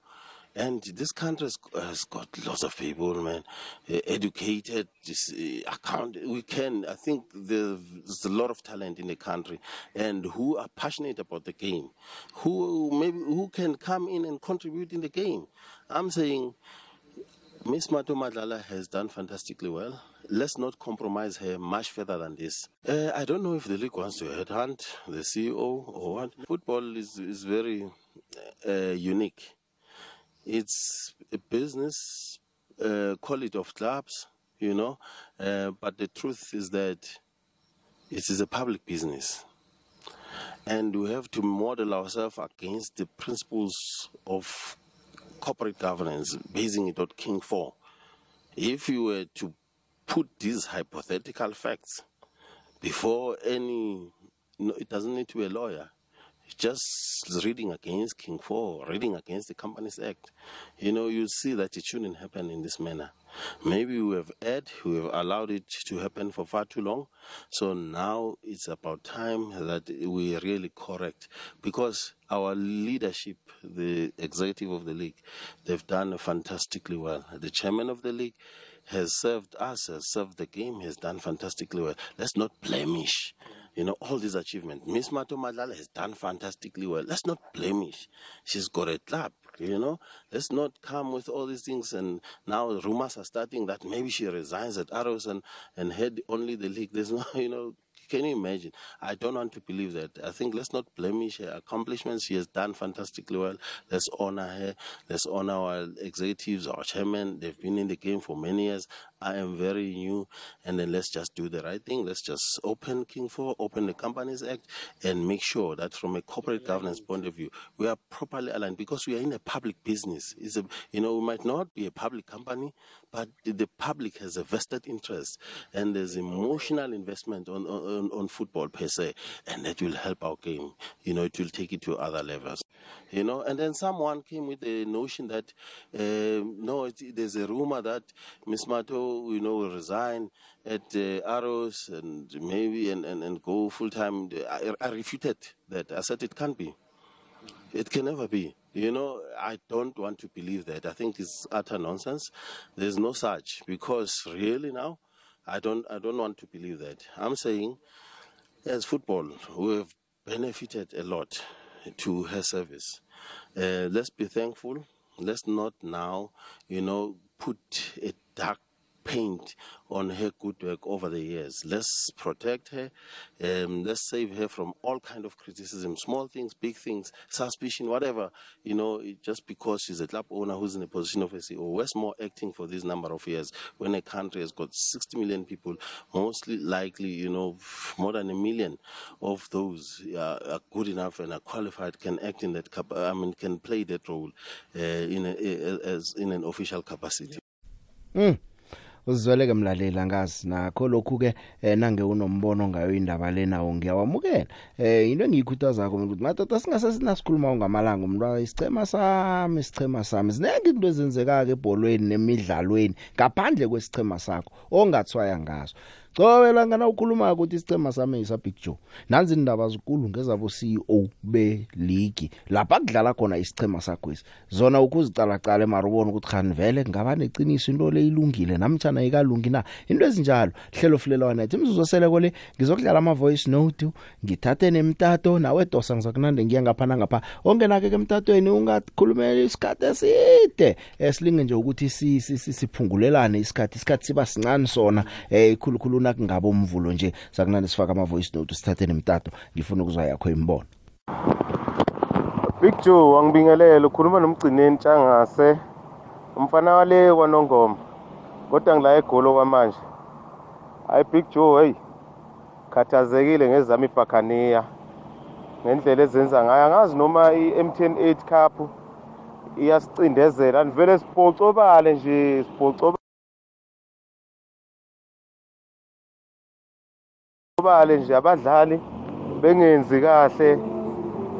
And this country has, got lots of people, man, uh, educated, uh, account. We can, I think there's a lot of talent in the country and who are passionate about the game, who maybe, who can come in and contribute in the game. I'm saying Miss Mato Madlala has done fantastically well. Let's not compromise her much further than this. Uh, I don't know if the league wants to headhunt the CEO or what. Football is, is very uh, unique. It's a business, uh, quality of clubs, you know, uh, but the truth is that it is a public business. And we have to model ourselves against the principles of corporate governance, basing it on King 4. If you were to put these hypothetical facts before any, no, it doesn't need to be a lawyer, just reading against King 4, reading against the Companies Act, you know, you see that it shouldn't happen in this manner. Maybe we have erred, we have allowed it to happen for far too long. So now it's about time that we really correct because our leadership, the executive of the league, they've done fantastically well. The chairman of the league has served us, has served the game, has done fantastically well. Let's not blemish you know, all these achievements. Miss Mato Madlala has done fantastically well. Let's not blemish. She's got a club, you know. Let's not come with all these things and now rumors are starting that maybe she resigns at Arrows and, and head only the league. There's no, you know, can you imagine? I don't want to believe that. I think let's not blemish her accomplishments. She has done fantastically well. Let's honor her. Let's honor our executives, our chairman. They've been in the game for many years. I am very new. And then let's just do the right thing. Let's just open King 4, open the Companies Act, and make sure that from a corporate governance point of view, we are properly aligned because we are in a public business. It's a, you know, we might not be a public company, but the public has a vested interest and there's emotional investment on, on, on football per se, and that will help our game. You know, it will take it to other levels. You know, and then someone came with the notion that uh, no, it, there's a rumor that Miss Mato, you know, resign at uh, Arrows and maybe and, and, and go full time. I, I refuted that. I said it can't be. It can never be. You know, I don't want to believe that. I think it's utter nonsense. There's no such because really now, I don't. I don't want to believe that. I'm saying, as football, we have benefited a lot to her service. Uh, let's be thankful. Let's not now, you know, put a dark paint on her good work over the years. Let's protect her. Um, let's save her from all kind of criticism, small things, big things, suspicion, whatever. You know, just because she's a club owner who's in a position of a CEO. Westmore acting for this number of years when a country has got 60 million people, mostly likely, you know, more than a million of those are, are good enough and are qualified, can act in that, cap- I mean, can play that role uh, in, a, as in an official capacity. Mm. Uzizweleke mlaleli angazi nakho. Lokhu ke eh, nange unombono ngayo indaba lena ngiyawamukela. Eh into engiyikhuthaza zakho ukuthi matata singase sinasikhuluma ngamalanga umntwana isichema sami isichema sami. Zinenge into ezenzeka ke ebholweni nemidlalweni ngaphandle kwesichema sakho ongathwaya ngazo Cobela ngana ukhuluma ukuthi isicema sami yisa Big Joe. Nanzi indaba zikulu ngezabo CEO be league. Lapha kudlala khona isicema sakho isi. Zona ukuzicala cala emarubona ukuthi khani vele ngaba neqiniso into le ilungile namtjana ikalungi na. Into ezinjalo hlelo fulelwana ethi imizuzosele kole ngizokudlala ama voice note ngithathe nemtato nawe dosa ngizakunande ngiya ngapha ngapha. Ongena ke emtatweni ungakhulumela isikhathi eside. Esilinge nje ukuthi si si- si- siphungulelane isikhathi isikhathi siba sincane sona eh ikhulukhulu nakungaba umvulo nje. Sakunande sifaka ama voice note sithathe nemtato ngifuna ukuzwa yakho imbono Big Joe angibingelele ukhuluma nomgcineni Tshangase umfana wale kwanongoma kodwa ngila egolo kwamanje. Hayi Big Joe hey khathazekile ngezami ibhakaniya ngendlela ezenza ngayo. Angazi noma i-MTN 8 Cup iyasicindezela anivele sibhocobale nje sibhocobale nje abadlali bengenzi kahle.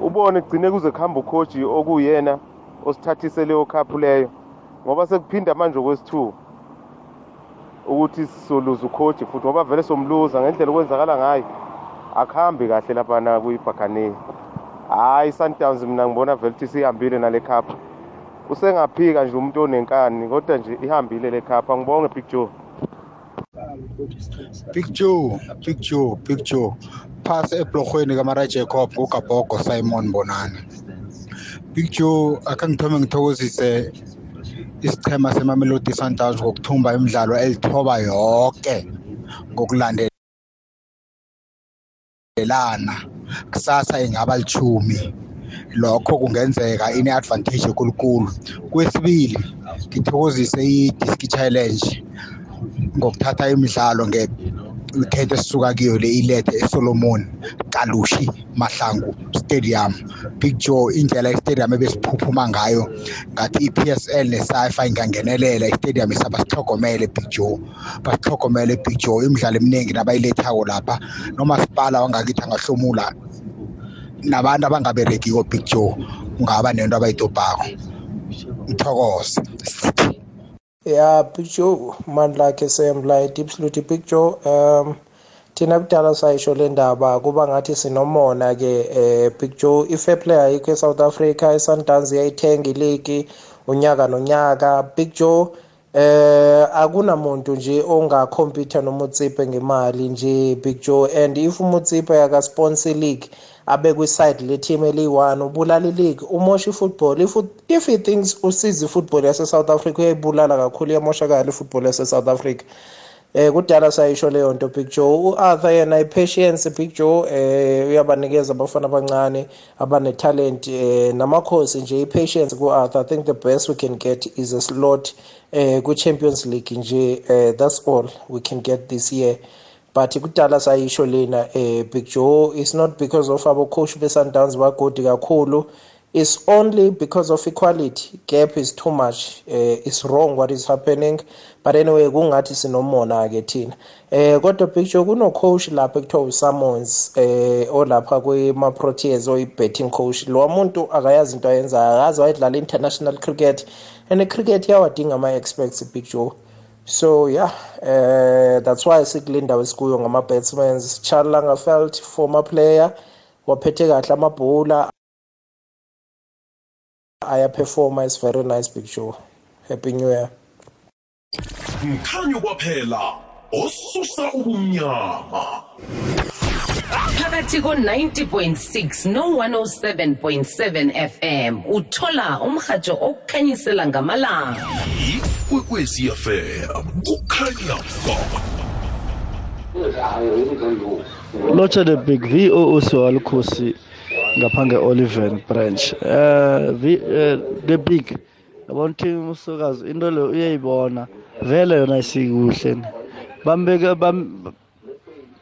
Ubone kugcine kuze kuhamba ukhoji okuyena osithathise leyo cup leyo ngoba sekuphinda manje okwesithuba ukuthi sizoluza ukhoji futhi ngoba vele somluza ngendlela okwenzakala ngayo akuhambi kahle laphana kuyibhakaniya hhayi sundowns mina ngibona vele ukuthi sihambile nale cup. Usengaphika nje umuntu onenkani kodwa nje ihambile le cup. Angibonge big joe. Big Joe, Big Joe, Big Joe. Phasi ebhlorhweni kaMara Jacob uGabhogo Simon Bonana. Big Joe akangithome ngithokozise isichema semamelodi Sundowns ngokuthumba imidlalo elithoba yonke ngokulandelana kusasa ingaba lichumi lokho kungenzeka ine advantage enkulunkulu kwesibili ngithokozise i-disc challenge ngokuthatha imidlalo nge-weekend esisuka kiyo le ilethe esolomon kalushi mahlangu stadium. Joe indlela istadium ebesiphuphuma ngayo ngathi i-psl ne-safa ingangenelela istadium isaba sihlogomele joe. Basihlogomele joe imidlalo eminingi nabayilethako lapha nomasipala wangakithi angahlomula nabantu abangaberegiko big joe kungaba nento abayidobhako. Ngithokoze. Ya big joe mandla akhe sembla big joe um thina kudala sayisho le ndaba kuba ngathi sinomona ke eh joe i-fair play ayikho e-south africa i-sundowns iyayithenga iligi unyaka nonyaka joe eh akunamuntu nje ongakhompyutha noma utsipe ngemali nje joe and if umutsipe yakasponsor league abe kwiside le team eliyi-one ubulala ileague umosha i-football. If, if he thinks usiza i-football yase-south africa uyayibulala kakhulu iyamoshakala i-football yase-south africa. Eh kudala sayisho leyo nto big joe. U-arthur yena i-patience big joe eh uyabanikeza abafana abancane abanetalent eh namakhosi nje i-patience ku-arthur. I think the best we can get is a slot eh ku-champions league nje eh that's all we can get this year. But kudala sayisho lena eh big joe it's not because of abocoach be-sundowns bagodi kakhulu. It's only because of equality. Gap is too much. Uh, it's wrong what is happening. But anyway kungathi sinomona ke thina. Eh kodwa picture kuno coach lapha ekuthiwa uSammons eh olapha kwema Proteas oyi-betting coach. Lo muntu akayazi into ayenzayo akazi wayedlala international cricket. And cricket yawadinga ama experts big joe. So yeah uh, that's why sikulinda wesikuyo ngama batsmen Charles Langerfeld former player waphethe kahle amabhola ayaperforma is very nice big show happy new year. Mkhanyo kwaphela osusa ubumnyama. Phakathi ko-90.6 no-107.7 fm uthola umrhatsho okukhanyisela ngamalanga. Ikwekwezi ikwekwezi fm kukhanya ba lotsha the big voo siwalukhosi ngaphange oliven branch. V- eh, the big yabona ukuthi umsokazi into le uyayibona vele yona isikuhle ni. bambeka bam-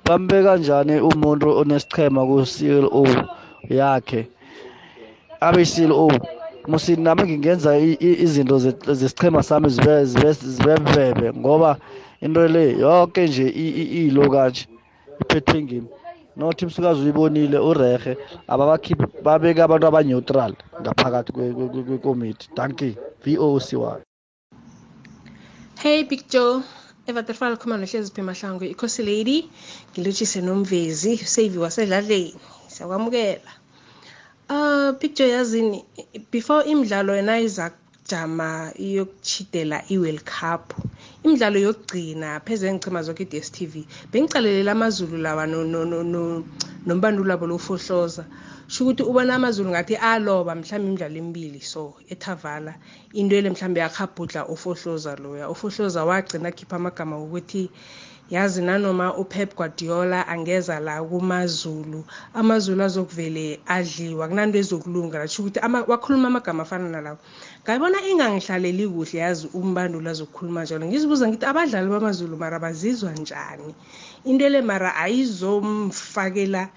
bambeka njani umuntu onesichema ku CLO yakhe? Abe CLO musi nami ngingenza izinto ze- zesichema sami zibe zibe zibebebe ngoba into le yonke nje ilo kanje iphethwe ngimi. Nothi msukazi uyibonile urehe ababakhiphi babeka abantu abaneutral ngaphakathi kwe- kwe- kwe- kwekomiti danki voc1 Hey Big Joe, Eva Terfal khuluma nohlezi phi mahlangu ikhosi lady. Ngilotshise nomvezi save wasedladleni siyakwamukela. Uh Big Joe yazini. Before imidlalo yena izakujama iyokuchidela i-World Cup. Imidlalo yokugcina pheze engichema zonke i-DStv bengicalelela amazulu lawa no- no- no- no- nombanduli wabo lofohloza sho ukuthi ubona amazulu ngathi aloba mhlawumbe imidlalo emibili so ethavala. Into ele mhlawumbe yakhabhudla ufohloza loya. Ufohloza wagcina akhipha amagama wokuthi yazi nanoma upep guardiola angeza la kumazulu amazulu azokuvele adliwa kunanto ezokulunga lasho ukuthi ama- wakhuluma amagama afana nalawo. Ngayibona ingangihlaleli kuhle yazi umbanduli azokukhuluma njalo. Ngizibuza ngithi abadlali bamazulu mara bazizwa njani? Into le mara ayizomfakela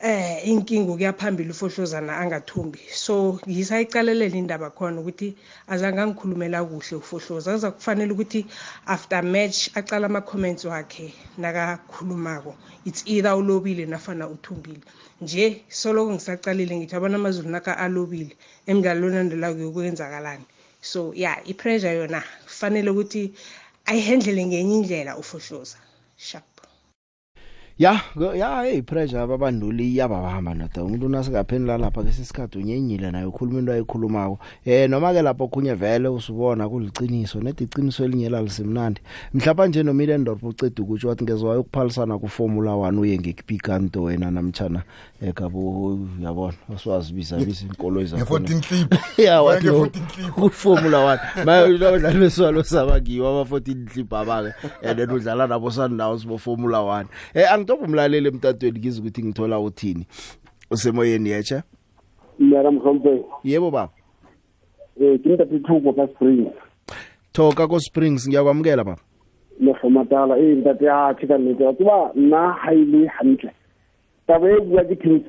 eh inkinga ukuya phambili ufohlozana angathumbi. So ngisayicalelela indaba khona ukuthi azange angikhulumela kuhle ufohloza aza kufanele ukuthi after match aqala ama-comments wakhe nakakhulumako. It's either ulobile nafana uthumbile. Nje soloko ngisacalile ngithi abona amazulu naka alobile emdlalweni onandelako yokwenzakalani. So ya yeah, ipressure yona kufanele ukuthi ayihendlele ngenye indlela ufohloza sharp ya ya hey pressure ababanduli iyabahamba nada umuntu nasekaphendula lapha ke sisikhathi unyenyile naye ukhuluma into ayikhulumako. Eh noma ke lapho kunye vele usubona kuliciniso nedi iqiniso elinyela lisemnandi mhlapa nje noMillendorf uceda ukuthi wathi ngezwe wayokuphalisana ku Formula 1 uye ngekipikanto wena namtjana ekabo yabona uswazi bisa bisa inkolo Nge- 14 clip. ya wathi Nge- lo 14 clip. ku Formula 1 maye abadlali beswalo sabakiwa aba 14 clip abake. And then udlala nabo Sundowns bo Formula 1 eh angitoba umlaleli emtatweni ngizwe ukuthi ngithola uthini usemoyeni yecha Mara mhlompe. yebo baba Eh ke ntate Thuko ka Spring. thoka ko Springs ngiyakwamukela baba Le fomatala eh ntate ya tshika nnete. Wa tseba nna ha ile hantle. Taba e bua ke King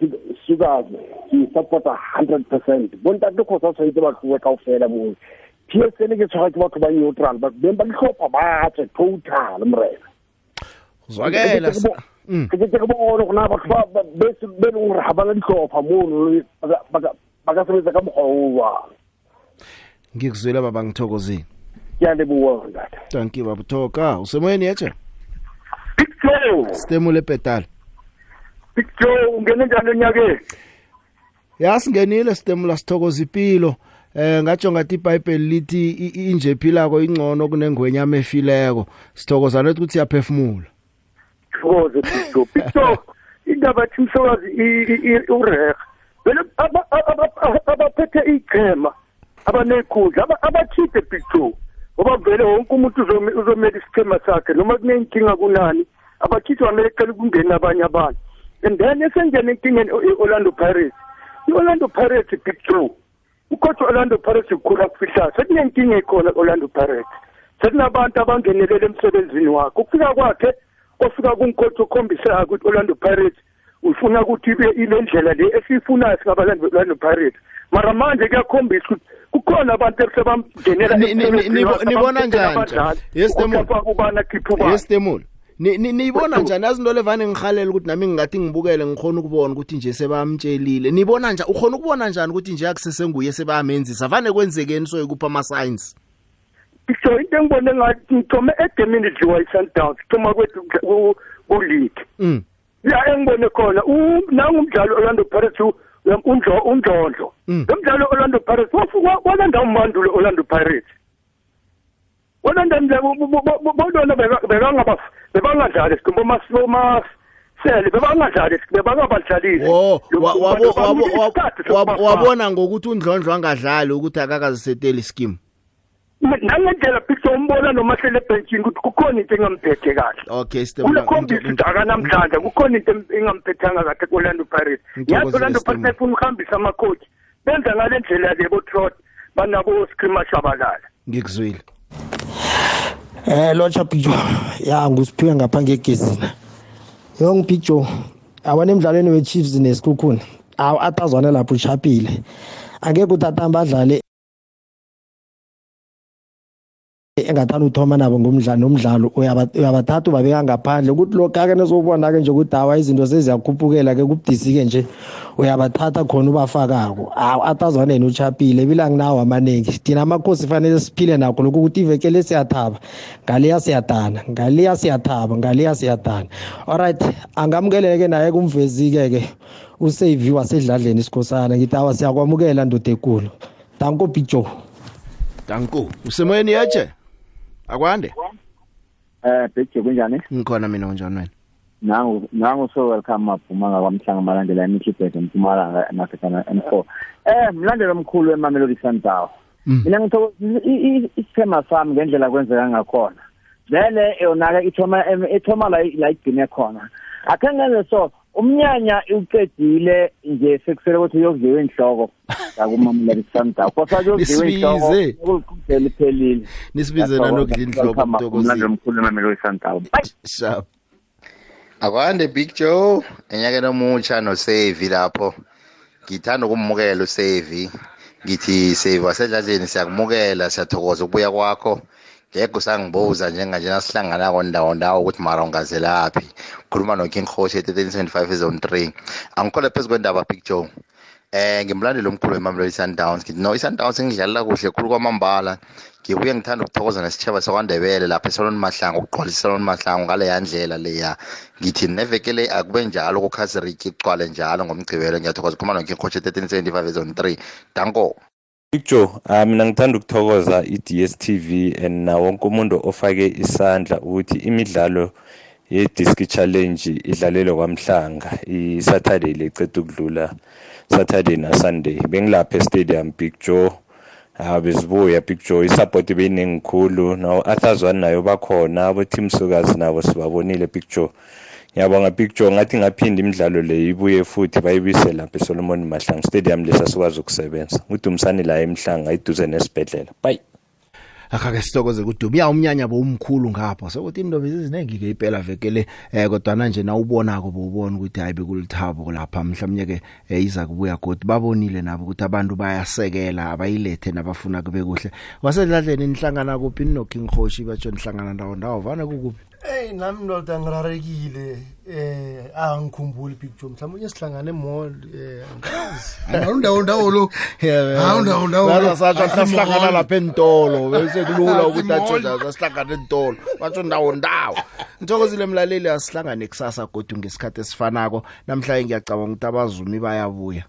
Sugars. Ke supporta 100%. Bontate go sa tshwantse ba tlowe kaofela mo. PSL ke tshwara ke batho ba neutral beng ba dihlopha ba tse total mrena. Zwakela ke ke ke bona gona batho ba ba- be se- be leng gore ga bana dihlopha mono ba ka- sebetsa ka mokgwa o jwang ngikuzwela baba ngithokozini ke a leboa ntate. Thank you baba. Thoka usemoyeni yecha Joe stemule pedal Joe ungene njani enyakeni? Yasingenile stemula sithokoza ipilo. Eh ngatsho ngathi iBhayibheli lithi inje philako ingcono kunengwenyama efileko. Sithokoza nethi ukuthi yaphefumula thokoze Picto Picto indaba ethi msakazi ureha vele aba- aba- aba- abaphethe ichema abanekhundla aba- abakhiphe Picto ngoba vele wonke umuntu uzome- uzomela isichema sakhe noma kunenkinga kunani abakhiphe wamele cela ukungena abanye abantu and then esengena enkingeni i-orlando pirates i-orlando pirates Picto ucoach orlando pirates ukukhula kufihlayo sekunenkinga ekhona orlando pirates sekunabantu abangenelela emsebenzini wakhe ukufika kwakhe ofika kumcoach okhombisayo ukuthi orlando pirates ufuna ukuthi ibe ile ndlela le esiyifunayo singabalandi be-orlando pirates. Mara manje kuyakhombisa ukuthi kukhona abantu ebesebamngenela Ni- ni- ni- nibo- nibona njani nja? Yes, Temul. ukubana khipha ubani. Yestemula Ni- ni- niyibona njani? Yazi into levane ngihalela ukuthi nami ngingathi ngibukele ngikhona ukubona ukuthi nje sebamtshelile. Nibona njani ukhona ukubona njani ukuthi nje akusesenguye sebamenzisa? Vane kwenzekeni so ikupha so into engibone ngathi ngithome edemini idliwa i-sundowns thoma kwethu ku- ku-league. Mm. La engibone khona u- nangumdlalo orlando pirates undlondlo Mm. lo mdlalo orlando pirates walanda umbandule orlando pirates. Walanda bodona bebangadlali sikumbo bebangadlali wabo- wabo- wabo- wabo- wabona ngokuthi undlondlo angadlali ukuthi akakaziseteli scheme. Nangendlela picture umbona nomahlele ebhenchini ukuthi kukhona into engamphethe kahle okay kulekhombisa ukuthi akanamhlanje kukhona into engamphethanga kahle ku-orlando pirates yazi orlando pirates ayifuna ukuhambisa amakhoji benza ngale ndlela-ke botrot banabo screamer shabalala ngikuzwile Eh locha picture ya ngusiphiwe ngapha ngegezini. Yong picture abane emidlalweni weChiefs nesikhukhuni. Awu atazwana lapho uchapile. Angeke utata badlale engathanda uthoma nabo ngomdlalo nomdlalo uyabathatha ubabeka ngaphandle ukuthi lokake nezobona-ke nje ukuthi hawa izinto seziyakhuphukela-ke kubudisi-ke nje uyabathatha khona ubafakako. Awu atazwana yena uchapile bilanginawo amaningi thina amakhosi fanele siphile nakho lokhu ukuthi ivekele siyathaba. Ngaliya siyadana ngaliya siyathaba ngaliya siyadana. Alright angamukeleke naye kumvezi-ke-ke usave wasedladleni isikhosana. Ngithi awa siyakwamukela ndoda ekulu. Danko pijo danko usemoyeni yeje akwande? Eh bhekje kunjani? Ngikhona mina unjani wena? Nangu nangu so welcome maphumanga kwamhlanga malandela emichibhet empumalanga nasekana n4 eh mlandelo omkhulu wemamelodi sundowns mina ngithokozisa isichema sami ngendlela kwenzeka ngakhona. Vele yona-ke ithoma ithoma la la igcine khona. Akhe ngenze so umnyanya uqedile nje sekusele ukuthi uyokudliwa inhloko yakumamelodi sundowns kosa kuyokudliwa inhloko ukuliqedela iphelile nisibize nanokudla inhloko mnandi omkhulu emamelodi sundowns sharp akwande big joe enyakeni omutsha nosevi lapho. Ngithanda ukumukela usevi ngithi sevi wasedladleni siyakumukela siyathokoza ukubuya kwakho. Ngeke usangibuza njenganje nasihlanganako ndawo ndawo ukuthi mara ungazelaphi khuluma noking khoshi e-1375 ezone 3 angikhole phezu kwendaba big joe. Eh ngimlandeli omkhulu wemamelodi sundowns. Ngithi no i-sundowns ngidlalela kuhle khulu kwamambala. Ngibuye ngithanda ukuthokoza nesitshaba sakwandebele lapha esaloni mahlangu ukugqwalisa isaloni mahlangu ngaleya ndlela leya. Ngithi nevekele akube njalo kukhaziriki kugcwale njalo ngomgcibelo ngiyathokoza ukhuluma nonkikhotshe 1375 ezone 3 danko. Picture uh, mina ngithanda ukuthokoza i-DSTV and na wonke umuntu ofake isandla ukuthi imidlalo ye-disc challenge idlalelwe kwamhlanga i-saturday leceda ukudlula saturday na sunday bengilapha estadium big joe. Bezibuya big joe. Isupport beyiningi khulu. No-arthazwane nayo bakhona abo-team sukazi nabo sibabonile big joe. Ngiyabonga big joe ngathi ngaphinda imidlalo le ibuye futhi bayibise lapha esolomon mahlangu stadium lesi asikwazi ukusebenza. Udumisani la emhlanga iduze nesibhedlela. Bye. Akake sithokoze kudumi ya umnyanya bomkhulu ngapha. Sokuthi indobi zizinengi ke iphela vekele eh kodwa manje na ubonako bobona ukuthi hayi bekulithabo lapha. Mhlawumnye ke eh, iza kubuya godi babonile nabo ukuthi abantu bayasekela abayilethe nabafuna kube kuhle. Wasedladleni inhlangana kuphi? No King Khoshi batsho nihlangana ndawo ndawo. Vana kukuphi? Hey nami ndoda ngirarekile eh angikhumbuli picture mhlawumbe sihlangane mall eh angazi awundawo ndawo lo. Awundawo ndawo lo. Bala sathi Asi sihlangana mall. lapha entolo. Bese kulula Asi ukuthi athi mall. sihlangana entolo. Batsho ndawo ndawo. Ngithokozile mlaleli asihlangane kusasa godwa ngesikhathi esifanako. Namhlanje ngiyacabanga ukuthi abazumi bayabuya.